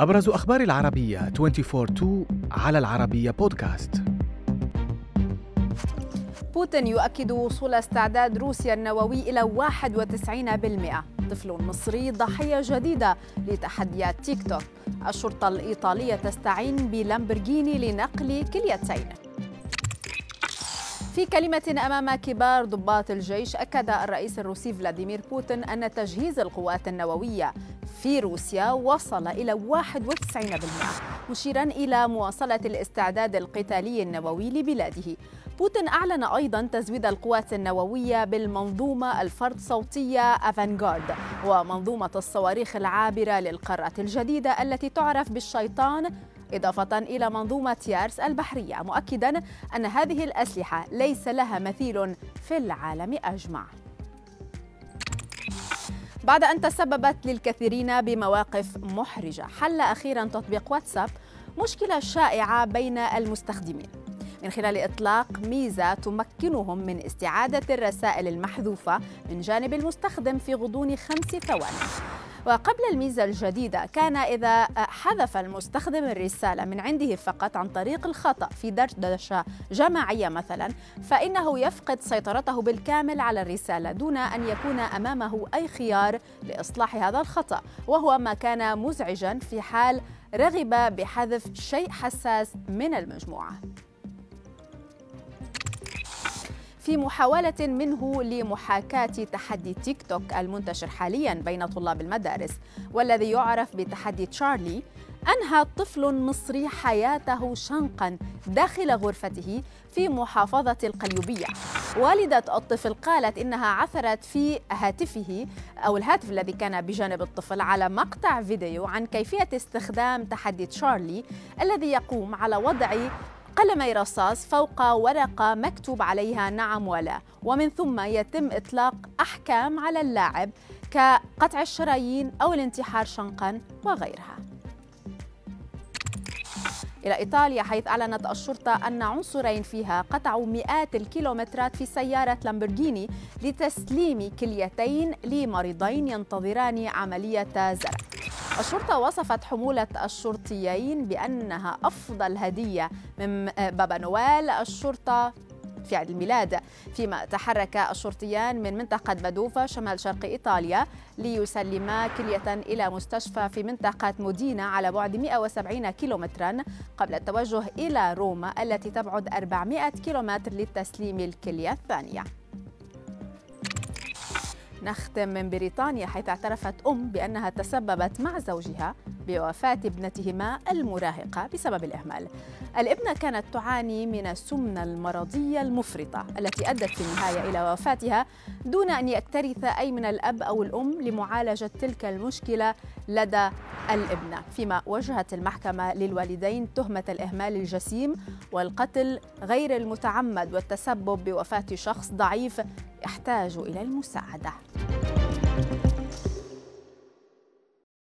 أبرز أخبار العربية 24 على العربية بودكاست بوتين يؤكد وصول استعداد روسيا النووي إلى 91% طفل مصري ضحية جديدة لتحديات تيك توك. الشرطة الإيطالية تستعين بلامبورجيني لنقل كليتين. في كلمة أمام كبار ضباط الجيش أكد الرئيس الروسي فلاديمير بوتين أن تجهيز القوات النووية في روسيا وصل إلى 91% مشيرا إلى مواصلة الاستعداد القتالي النووي لبلاده. بوتين أعلن أيضا تزويد القوات النووية بالمنظومة الفرد صوتية أفانغارد ومنظومة الصواريخ العابرة للقارة الجديدة التي تعرف بالشيطان إضافة إلى منظومة يارس البحرية مؤكدا أن هذه الأسلحة ليس لها مثيل في العالم أجمع. بعد أن تسببت للكثيرين بمواقف محرجة حل أخيرا تطبيق واتساب مشكلة شائعة بين المستخدمين. من خلال إطلاق ميزة تمكنهم من استعادة الرسائل المحذوفة من جانب المستخدم في غضون خمس ثواني. وقبل الميزة الجديدة كان إذا حذف المستخدم الرسالة من عنده فقط عن طريق الخطأ في دردشة جماعية مثلا فإنه يفقد سيطرته بالكامل على الرسالة دون أن يكون أمامه أي خيار لإصلاح هذا الخطأ. وهو ما كان مزعجا في حال رغب بحذف شيء حساس من المجموعة. في محاولة منه لمحاكاة تحدي تيك توك المنتشر حاليا بين طلاب المدارس والذي يعرف بتحدي تشارلي أنهى طفل مصري حياته شنقا داخل غرفته في محافظة القليوبية. والدة الطفل قالت إنها عثرت في هاتفه أو الهاتف الذي كان بجانب الطفل على مقطع فيديو عن كيفية استخدام تحدي تشارلي الذي يقوم على وضع قلمي رصاص فوق ورقة مكتوب عليها نعم ولا. ومن ثم يتم إطلاق أحكام على اللاعب كقطع الشرايين أو الانتحار شنقا وغيرها. إلى إيطاليا حيث أعلنت الشرطة أن عنصرين فيها قطعوا مئات الكيلومترات في سيارة لامبرجيني لتسليم كليتين لمريضين ينتظران عملية زرع. الشرطة وصفت حمولة الشرطيين بأنها أفضل هدية من بابا نويل الشرطة في عيد الميلاد. فيما تحرك الشرطيان من منطقة بدوفا شمال شرق إيطاليا ليسلما كلية إلى مستشفى في منطقة مودينا على بعد 170 كيلومترا قبل التوجه إلى روما التي تبعد 400 كيلومتر لتسليم الكلية الثانية. نختم من بريطانيا حيث اعترفت أم بأنها تسببت مع زوجها بوفاة ابنتهما المراهقة بسبب الإهمال. الابنة كانت تعاني من السمنة المرضية المفرطة التي أدت في النهاية إلى وفاتها دون أن يكترث أي من الأب أو الأم لمعالجة تلك المشكلة لدى الابنة، فيما وجهت المحكمة للوالدين تهمة الإهمال الجسيم والقتل غير المتعمد والتسبب بوفاة شخص ضعيف يحتاج إلى المساعدة.